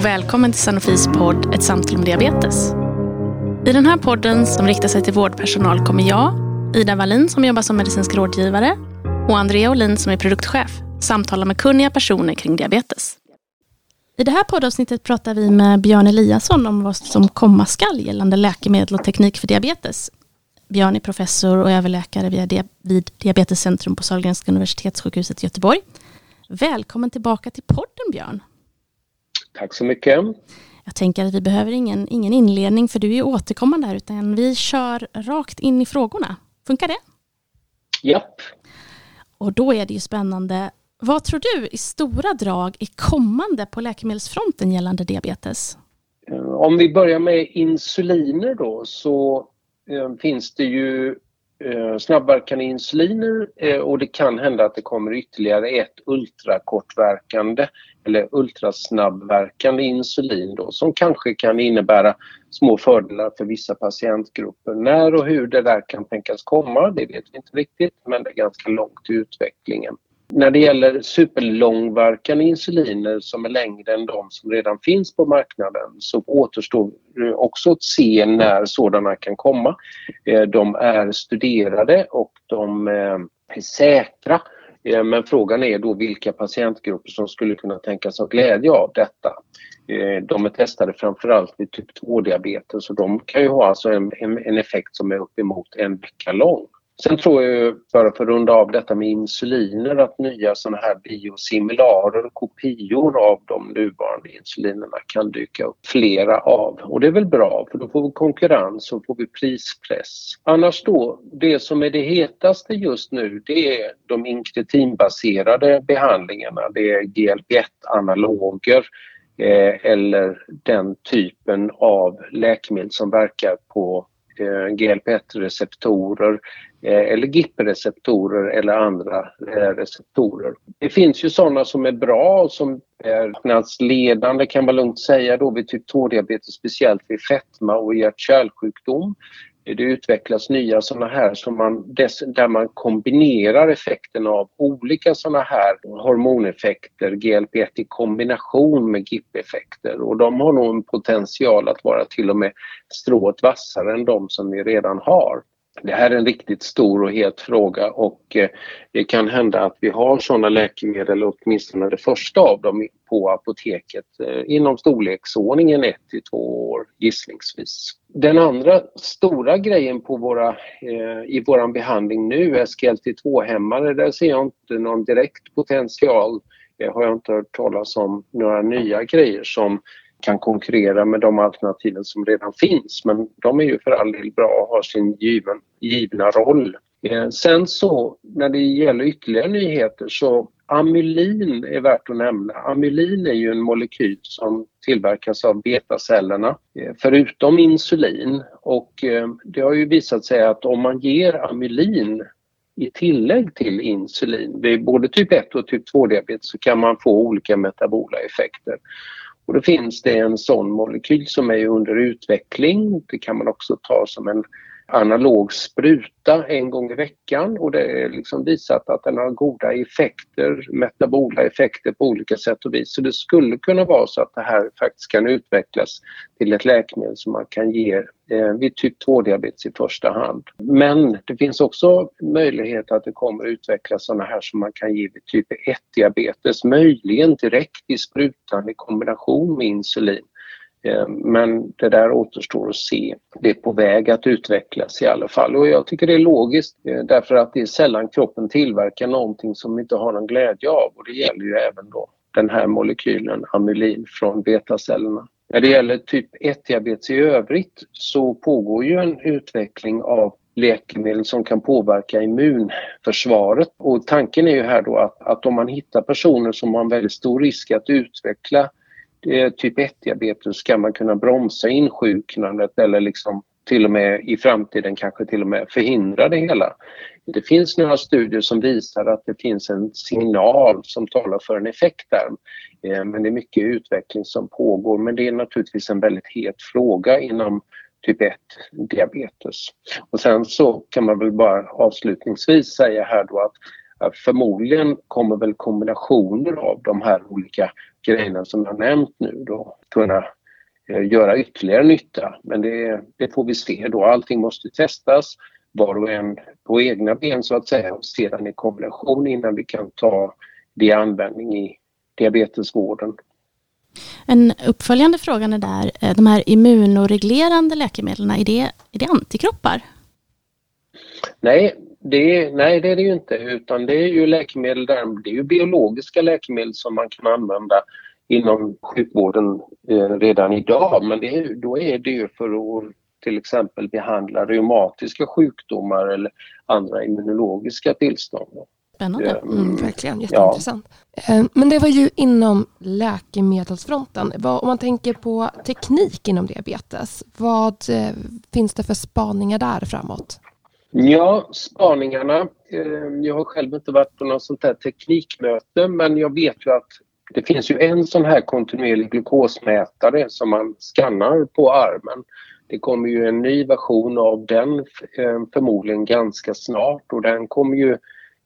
och välkommen till Sanofis podd Ett samtal om diabetes. I den här podden som riktar sig till vårdpersonal kommer jag, Ida Wallin som jobbar som medicinsk rådgivare och Andrea Olin som är produktchef samtala med kunniga personer kring diabetes. I det här poddavsnittet pratar vi med Björn Eliasson om vad som komma skall gällande läkemedel och teknik för diabetes. Björn är professor och överläkare vid Diabetescentrum på Sahlgrenska universitetssjukhuset i Göteborg. Välkommen tillbaka till podden Björn. Tack så mycket. Jag tänker att vi behöver ingen, ingen inledning för du är återkommande här utan vi kör rakt in i frågorna. Funkar det? Japp. Och då är det ju spännande. Vad tror du i stora drag är kommande på läkemedelsfronten gällande diabetes? Om vi börjar med insuliner då så eh, finns det ju eh, snabbverkande insuliner eh, och det kan hända att det kommer ytterligare ett ultrakortverkande eller ultrasnabbverkande insulin då, som kanske kan innebära små fördelar för vissa patientgrupper. När och hur det där kan tänkas komma, det vet vi inte riktigt, men det är ganska långt i utvecklingen. När det gäller superlångverkande insuliner som är längre än de som redan finns på marknaden så återstår också att se när sådana kan komma. Eh, de är studerade och de eh, är säkra Eh, men frågan är då vilka patientgrupper som skulle kunna tänkas ha glädje av detta. Eh, de är testade framförallt vid typ 2-diabetes och de kan ju ha alltså en, en, effekt som är uppemot en vecka lång. Sen tror jag, bara för att runda av detta med insuliner, att nya sådana här biosimilarer, kopior av de nuvarande insulinerna kan dyka upp. Flera av. Och det är väl bra för då får vi konkurrens och får vi prispress. Annars då, det som är det hetaste just nu det är de inkretinbaserade behandlingarna. Det är GLP-1-analoger eh, eller den typen av läkemedel som verkar på Eh, GLP-1-receptorer Eh, eller GIP-receptorer eller andra eh, receptorer. Det finns ju sådana som är bra och som är marknadsledande kan man lugnt säga då vid typ 2-diabetes, speciellt vid fetma och hjärt-kärlsjukdom. Det utvecklas nya sådana här som man, där man kombinerar effekten av olika sådana här hormoneffekter, GLP-1 i kombination med GIP-effekter och de har nog en potential att vara till och med strået vassare än de som vi redan har. Det här är en riktigt stor och het fråga och eh, det kan hända att vi har sådana läkemedel, åtminstone det första av dem, på apoteket eh, inom storleksordningen 1 till 2 år gissningsvis. Den andra stora grejen på våra, eh, i vår behandling nu, SGLT2-hämmare, där ser jag inte någon direkt potential. Det har jag inte hört talas om några nya grejer som kan konkurrera med de alternativen som redan finns. Men de är ju för all del bra och har sin given, givna roll. Eh, sen så när det gäller ytterligare nyheter så amylin är värt att nämna. Amylin är ju en molekyl som tillverkas av betacellerna eh, förutom insulin och eh, det har ju visat sig att om man ger amylin i tillägg till insulin vid både typ 1 och typ 2 diabetes så kan man få olika metabola effekter. Och då finns det en sån molekyl som är under utveckling. Det kan man också ta som en analog spruta en gång i veckan och det är liksom visat att den har goda effekter, metabola effekter på olika sätt och vis. Så det skulle kunna vara så att det här faktiskt kan utvecklas till ett läkemedel som man kan ge eh, vid typ 2-diabetes i första hand. Men det finns också möjlighet att det kommer utvecklas sådana här som man kan ge vid typ 1-diabetes, möjligen direkt i sprutan i kombination med insulin. Eh, men det där återstår att se. Det är på väg att utvecklas i alla fall och jag tycker det är logiskt eh, därför att det är sällan kroppen tillverkar någonting som vi inte har någon glädje av och det gäller ju även då den här molekylen amylin från betacellerna. När det gäller typ 1-diabetes i övrigt så pågår ju en utveckling av läkemedel som kan påverka immunförsvaret. Och tanken är ju här då att, att om man hittar personer som har en väldigt stor risk att utveckla Eh, typ 1-diabetes ska man kunna bromsa insjuknandet eller liksom till och med i framtiden kanske till och med förhindra det hela. Det finns några studier som visar att det finns en signal som talar för en effekt där. Eh, men det är mycket utveckling som pågår men det är naturligtvis en väldigt het fråga inom typ 1 diabetes. Och sen så kan man väl bara avslutningsvis säga här då att Förmodligen kommer väl kombinationer av de här olika grejerna som jag nämnt nu då kunna eh, göra ytterligare nytta. Men det, det får vi se då. Allting måste testas var och en på egna ben så att säga och sedan i kombination innan vi kan ta det i användning i diabetesvården. En uppföljande fråga är där, eh, de här immunoreglerande läkemedlen, är det, är det antikroppar? Nej, det, nej, det är det ju inte utan det är ju läkemedel där, det är ju biologiska läkemedel som man kan använda inom sjukvården eh, redan idag men det då är det ju för att till exempel behandla reumatiska sjukdomar eller andra immunologiska tillstånd. Spännande. Mm, mm, verkligen, jätteintressant. Ja. Men det var ju inom läkemedelsfronten. Om man tänker på teknik inom diabetes, vad eh, finns det för spaningar där framåt? Ja, spaningarna. Ehm, jag har själv inte varit på något sånt här teknikmöte men jag vet ju att det finns ju en sån här kontinuerlig glukosmätare som man skannar på armen. Det kommer ju en ny version av den ehm, förmodligen ganska snart och den kommer ju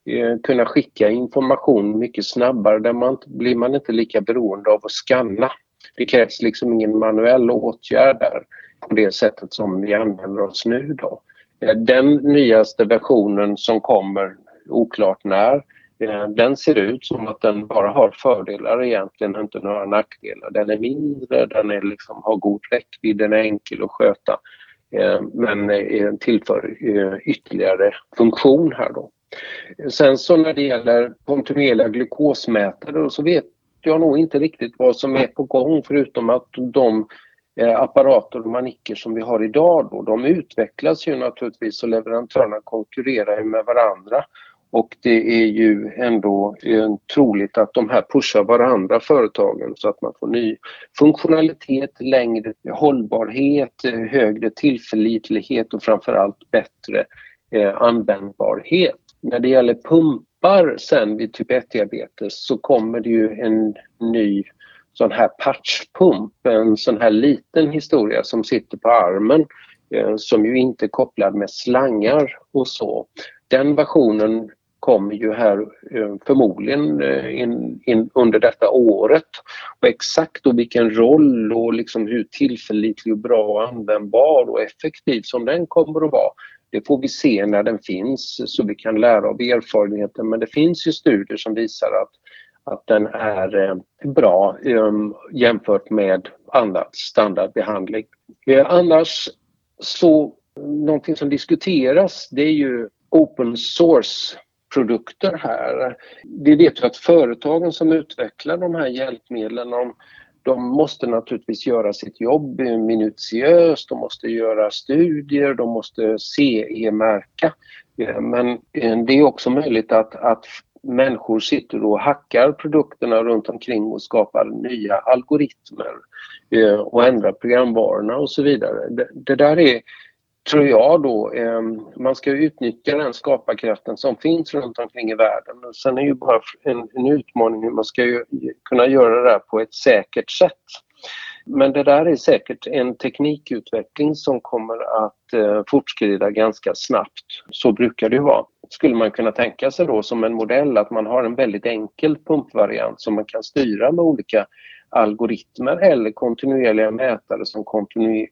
eh, kunna skicka information mycket snabbare. Där man blir man inte lika beroende av att skanna. Det krävs liksom ingen manuell åtgärd där på det sättet som vi använder oss nu då. Eh, den nyaste versionen som kommer, oklart när, eh, den ser ut som att den bara har fördelar egentligen, inte några nackdelar. Den är mindre, den är liksom, har god räckvidd, den är enkel att sköta eh, men tillför ytterligare funktion här då. Sen så när det gäller kontinuerliga glukosmätare så vet jag nog inte riktigt vad som är på gång förutom att de Eh, apparater och manicker som vi har idag då, de utvecklas ju naturligtvis och leverantörerna konkurrerar ju med varandra. Och det är ju ändå troligt att de här pushar varandra företagen så att man får ny funktionalitet, längre hållbarhet, eh, högre tillförlitlighet och framförallt bättre eh, användbarhet. När det gäller pumpar sen vid typ 1-diabetes så kommer det ju en ny sån här patchpump, en sån här liten historia som sitter på armen eh, som ju inte är kopplad med slangar och så. Den versionen kommer ju här eh, förmodligen eh, in, in under detta året. Och exakt och vilken roll och liksom hur tillförlitlig och bra och användbar och effektiv som den kommer att vara det får vi se när den finns så vi kan lära av erfarenheten men det finns ju studier som visar att att den är eh, bra ehm, jämfört med annan standardbehandling. Eh, annars så någonting som diskuteras det är ju open source produkter här. Vi vet ju att företagen som utvecklar de här hjälpmedlen de, de måste naturligtvis göra sitt jobb minutiöst, de måste göra studier, de måste CE-märka. Eh, men det är också möjligt att, att människor sitter och hackar produkterna runt omkring och skapar nya algoritmer eh, och ändrar programvarorna och så vidare. Det, det där är, tror jag då, eh, man ska utnyttja den skaparkraften som finns runt omkring i världen. Sen är ju bara en, en utmaning hur man ska ju, kunna göra det där på ett säkert sätt. Men det där är säkert en teknikutveckling som kommer att eh, fortskrida ganska snabbt. Så brukar det ju vara. Skulle man kunna tänka sig då som en modell att man har en väldigt enkel pumpvariant som man kan styra med olika algoritmer eller kontinuerliga mätare som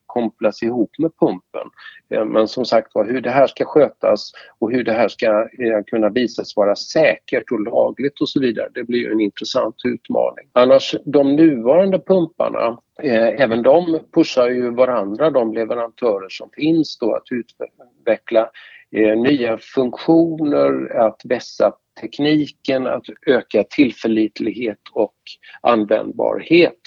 kopplas ihop med pumpen. Eh, men som sagt var, hur det här ska skötas och hur det här ska eh, kunna visas vara säkert och lagligt och så vidare, det blir en intressant utmaning. Annars, de nuvarande pumparna, eh, även de pushar ju varandra, de leverantörer som finns då att utveckla Eh, nya funktioner, att vässa tekniken, att öka tillförlitlighet och användbarhet.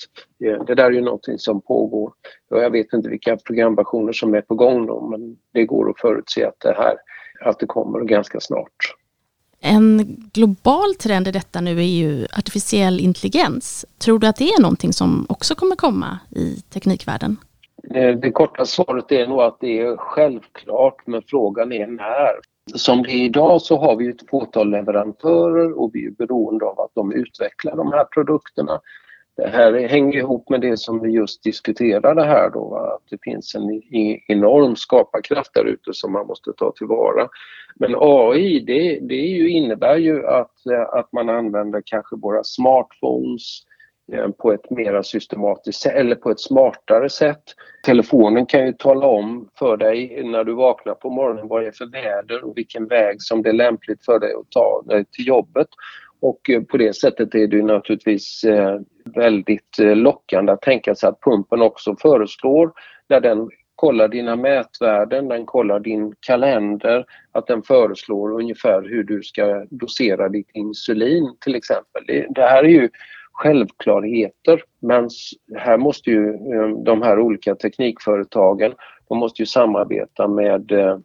Eh, det där är ju någonting som pågår. Jag vet inte vilka programversioner som är på gång då, men det går att förutse att det här att det kommer ganska snart. En global trend i detta nu är ju artificiell intelligens. Tror du att det är någonting som också kommer komma i teknikvärlden? Eh, det korta svaret är nog att det är självklart men frågan är när. Som det är idag så har vi ett fåtal leverantörer och vi är beroende av att de utvecklar de här produkterna. det här hänger ihop med det som vi just diskuterade här då, att det finns en enorm skaparkraft där ute som man måste ta tillvara. Men AI det, det ju innebär ju att, eh, att man använder kanske våra smartphones eh, Eh, på ett mera systematiskt eller på ett smartare sätt. Telefonen kan ju tala om för dig när du vaknar på morgonen vad det är för väder och vilken väg som det är lämpligt för dig att ta dig till jobbet. Och eh, på det sättet är det naturligtvis väldigt lockande att tänka sig att pumpen också föreslår när den kollar dina mätvärden, den kollar din kalender, att den föreslår ungefär hur du ska dosera ditt insulin till exempel. Det, det här är ju självklarheter men här måste ju eh, de här olika teknikföretagen, de måste ju samarbeta med eh,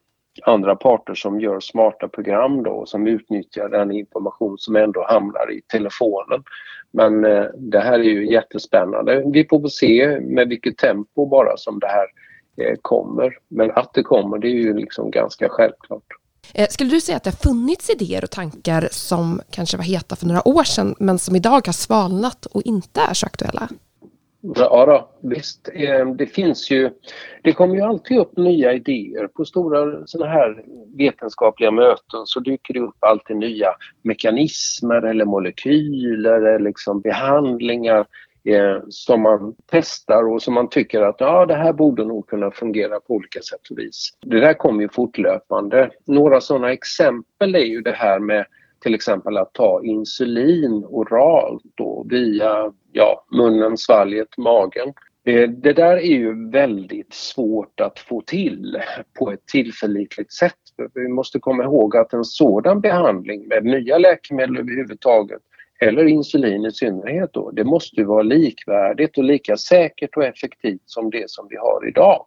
andra parter som gör smarta program då som utnyttjar den information som ändå hamnar i telefonen. Men eh, det här är ju jättespännande. Vi får se med vilket tempo bara som det här eh, kommer. Men att det kommer det är ju liksom ganska självklart. Eh, skulle du säga att det har funnits idéer och tankar som kanske var heta för några år sedan men som idag har svalnat och inte är så aktuella? Ja då, visst. Eh, det finns ju, det kommer ju alltid upp nya idéer. På stora sådana här vetenskapliga möten så dyker det upp alltid nya mekanismer eller molekyler eller liksom behandlingar eh, som man testar och som man tycker att ja, det här borde nog kunna fungera på olika sätt och vis. Det där kommer ju fortlöpande. Några sådana exempel är ju det här med till exempel att ta insulin oralt då via ja, munnen, svalget, magen. Eh, det där är ju väldigt svårt att få till på ett tillförlitligt sätt. Vi måste komma ihåg att en sådan behandling med nya läkemedel överhuvudtaget eller insulin i synnerhet då, det måste vara likvärdigt och lika säkert och effektivt som det som vi har idag.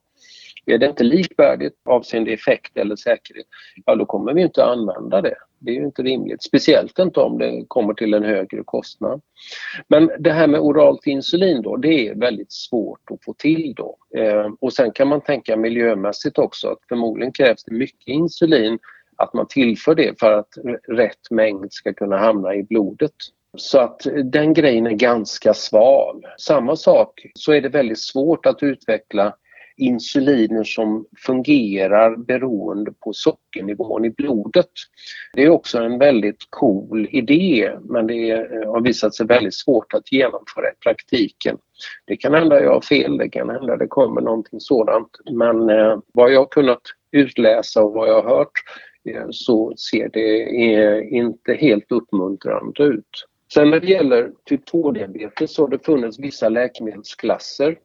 Är det inte likvärdigt avseende effekt eller säkerhet, ja då kommer vi inte använda det. Det är ju inte rimligt, speciellt inte om det kommer till en högre kostnad. Men det här med oralt insulin då, det är väldigt svårt att få till då. Eh, och sen kan man tänka miljömässigt också att förmodligen krävs det mycket insulin att man tillför det för att rätt mängd ska kunna hamna i blodet. Så att den grejen är ganska sval. Samma sak så är det väldigt svårt att utveckla insuliner som fungerar beroende på sockernivån i blodet. Det är också en väldigt cool idé men det eh, har visat sig väldigt svårt att genomföra i praktiken. Det kan hända jag har fel, det kan hända det kommer någonting sådant men eh, vad jag har kunnat utläsa och vad jag har hört eh, så ser det eh, inte helt uppmuntrande ut. Sen när det gäller typ 2-diabetes så har det funnits vissa läkemedelsklasser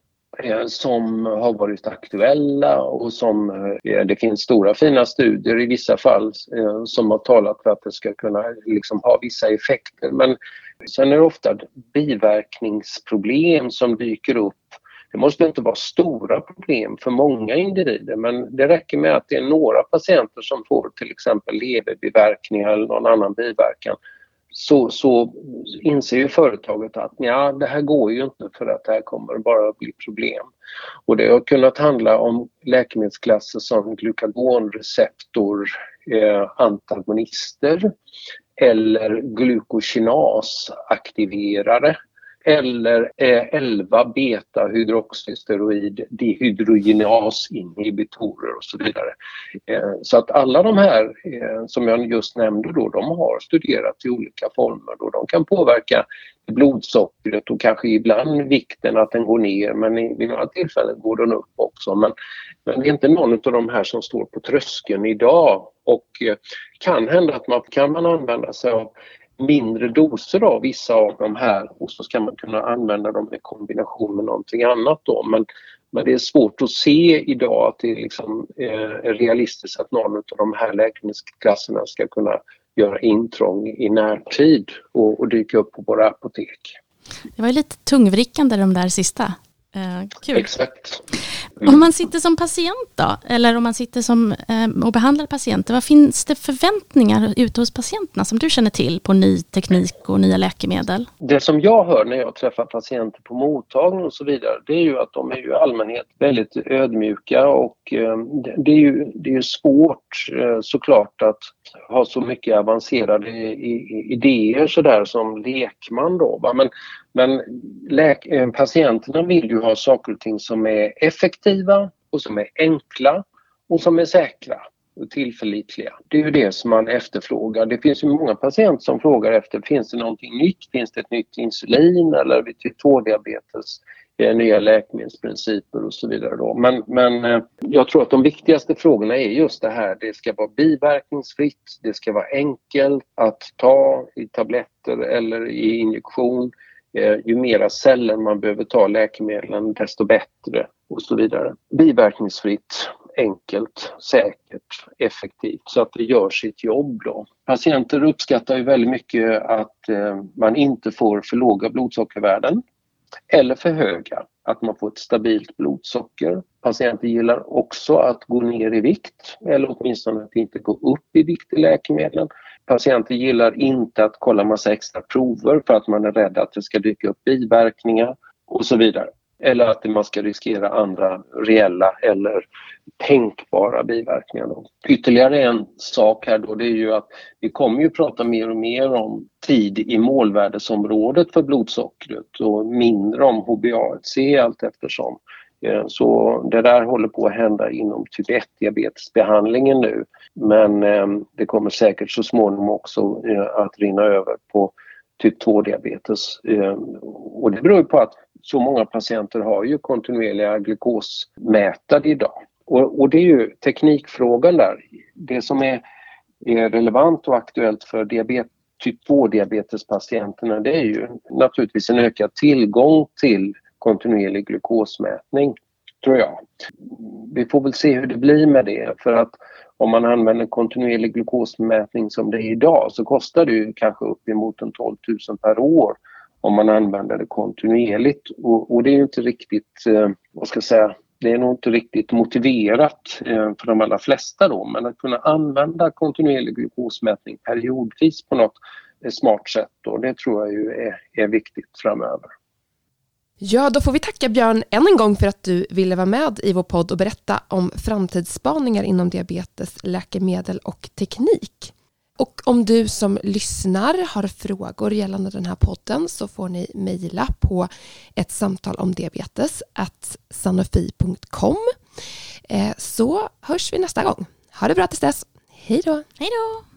eh, som har varit aktuella och som eh, det finns stora fina studier i vissa fall eh, som har talat för att det ska kunna liksom ha vissa effekter. Men sen är det ofta biverkningsproblem som dyker upp. Det måste inte vara stora problem för många individer men det räcker med att det är några patienter som får till exempel leverbiverkningar eller någon annan biverkan så, så inser ju företaget att ja, det här går ju inte för att det här kommer bara att bli problem. Och det har kunnat handla om läkemedelsklasser som glukagonreceptor eh, antagonister eller glukokinasaktiverare eller 11 beta hydroxysteroid dehydrogenasinhibitorer och så vidare. Eh, så att alla de här eh, som jag just nämnde då, de har studerats i olika former och de kan påverka blodsockret och kanske ibland vikten att den går ner men vid några tillfällen går den upp också. Men, men det är inte någon av de här som står på tröskeln idag och eh, kan hända att man kan man använda sig av mindre doser av vissa av de här och så ska man kunna använda dem i kombination med någonting annat då. Men, men det är svårt att se idag att det liksom eh, är realistiskt att någon av de här läkemedelsklasserna ska kunna göra intrång i närtid och, och dyka upp på våra apotek. Det var lite tungvrickande de där sista. Eh, kul. Exakt. Mm. Om man sitter som patient då, eller om man sitter som, eh, och behandlar patienter, vad finns det förväntningar ute hos patienterna som du känner till på ny teknik och nya läkemedel? Det som jag hör när jag träffar patienter på mottagning och så vidare, det är ju att de är ju i allmänhet väldigt ödmjuka och eh, det är ju, det är svårt eh, såklart att ha så mycket avancerade idéer sådär som lekman då. Va? Men, men läk- patienterna vill ju ha saker och ting som är effektiva och som är enkla och som är säkra och tillförlitliga. Det är ju det som man efterfrågar. Det finns ju många patienter som frågar efter, finns det någonting nytt? Finns det ett nytt insulin eller typ 2-diabetes? Eh, nya läkemedelsprinciper och så vidare. Då. Men, men eh, jag tror att de viktigaste frågorna är just det här, det ska vara biverkningsfritt, det ska vara enkelt att ta i tabletter eller i injektion. Eh, ju mera celler man behöver ta läkemedlen desto bättre och så vidare. Biverkningsfritt, enkelt, säkert, effektivt så att det gör sitt jobb. Då. Patienter uppskattar ju väldigt mycket att eh, man inte får för låga blodsockervärden eller för höga, att man får ett stabilt blodsocker. Patienter gillar också att gå ner i vikt eller åtminstone att inte gå upp i vikt i läkemedlen. Patienter gillar inte att kolla massa extra prover för att man är rädd att det ska dyka upp biverkningar och så vidare. Eller att man ska riskera andra reella eller tänkbara biverkningar. Då. Ytterligare en sak här då det är ju att vi kommer ju prata mer och mer om tid i målvärdesområdet för blodsockret och mindre om HbA1c allt eftersom. Eh, så det där håller på att hända inom typ 1 diabetesbehandlingen nu. Men ehm, det kommer säkert så småningom också eh, att rinna över på typ 2 diabetes. Ehm, och det beror på att så många patienter har ju kontinuerliga glukosmätare idag. Och, och, det är ju teknikfrågan där. Det som är, är relevant och aktuellt för diabet, typ 2-diabetespatienterna det är ju naturligtvis en ökad tillgång till kontinuerlig glukosmätning, tror jag. Vi får väl se hur det blir med det för att om man använder kontinuerlig glukosmätning som det är idag så kostar det ju kanske uppemot en 12 000 per år om man använder det kontinuerligt och, och det är ju inte riktigt, eh, vad ska jag säga, det är nog inte riktigt motiverat eh, för de allra flesta då, men att kunna använda kontinuerlig glukosmätning periodvis på något eh, smart sätt då, det tror jag ju är, är viktigt framöver. Ja, då får vi tacka Björn än en gång för att du ville vara med i vår podd och berätta om framtidsspaningar inom diabetes, läkemedel och teknik. Och om du som lyssnar har frågor gällande den här podden så får ni mejla på ett samtal om diabetes sanofi.com eh, så hörs vi nästa gång. Ha det bra tills dess. Hej då! Hej då!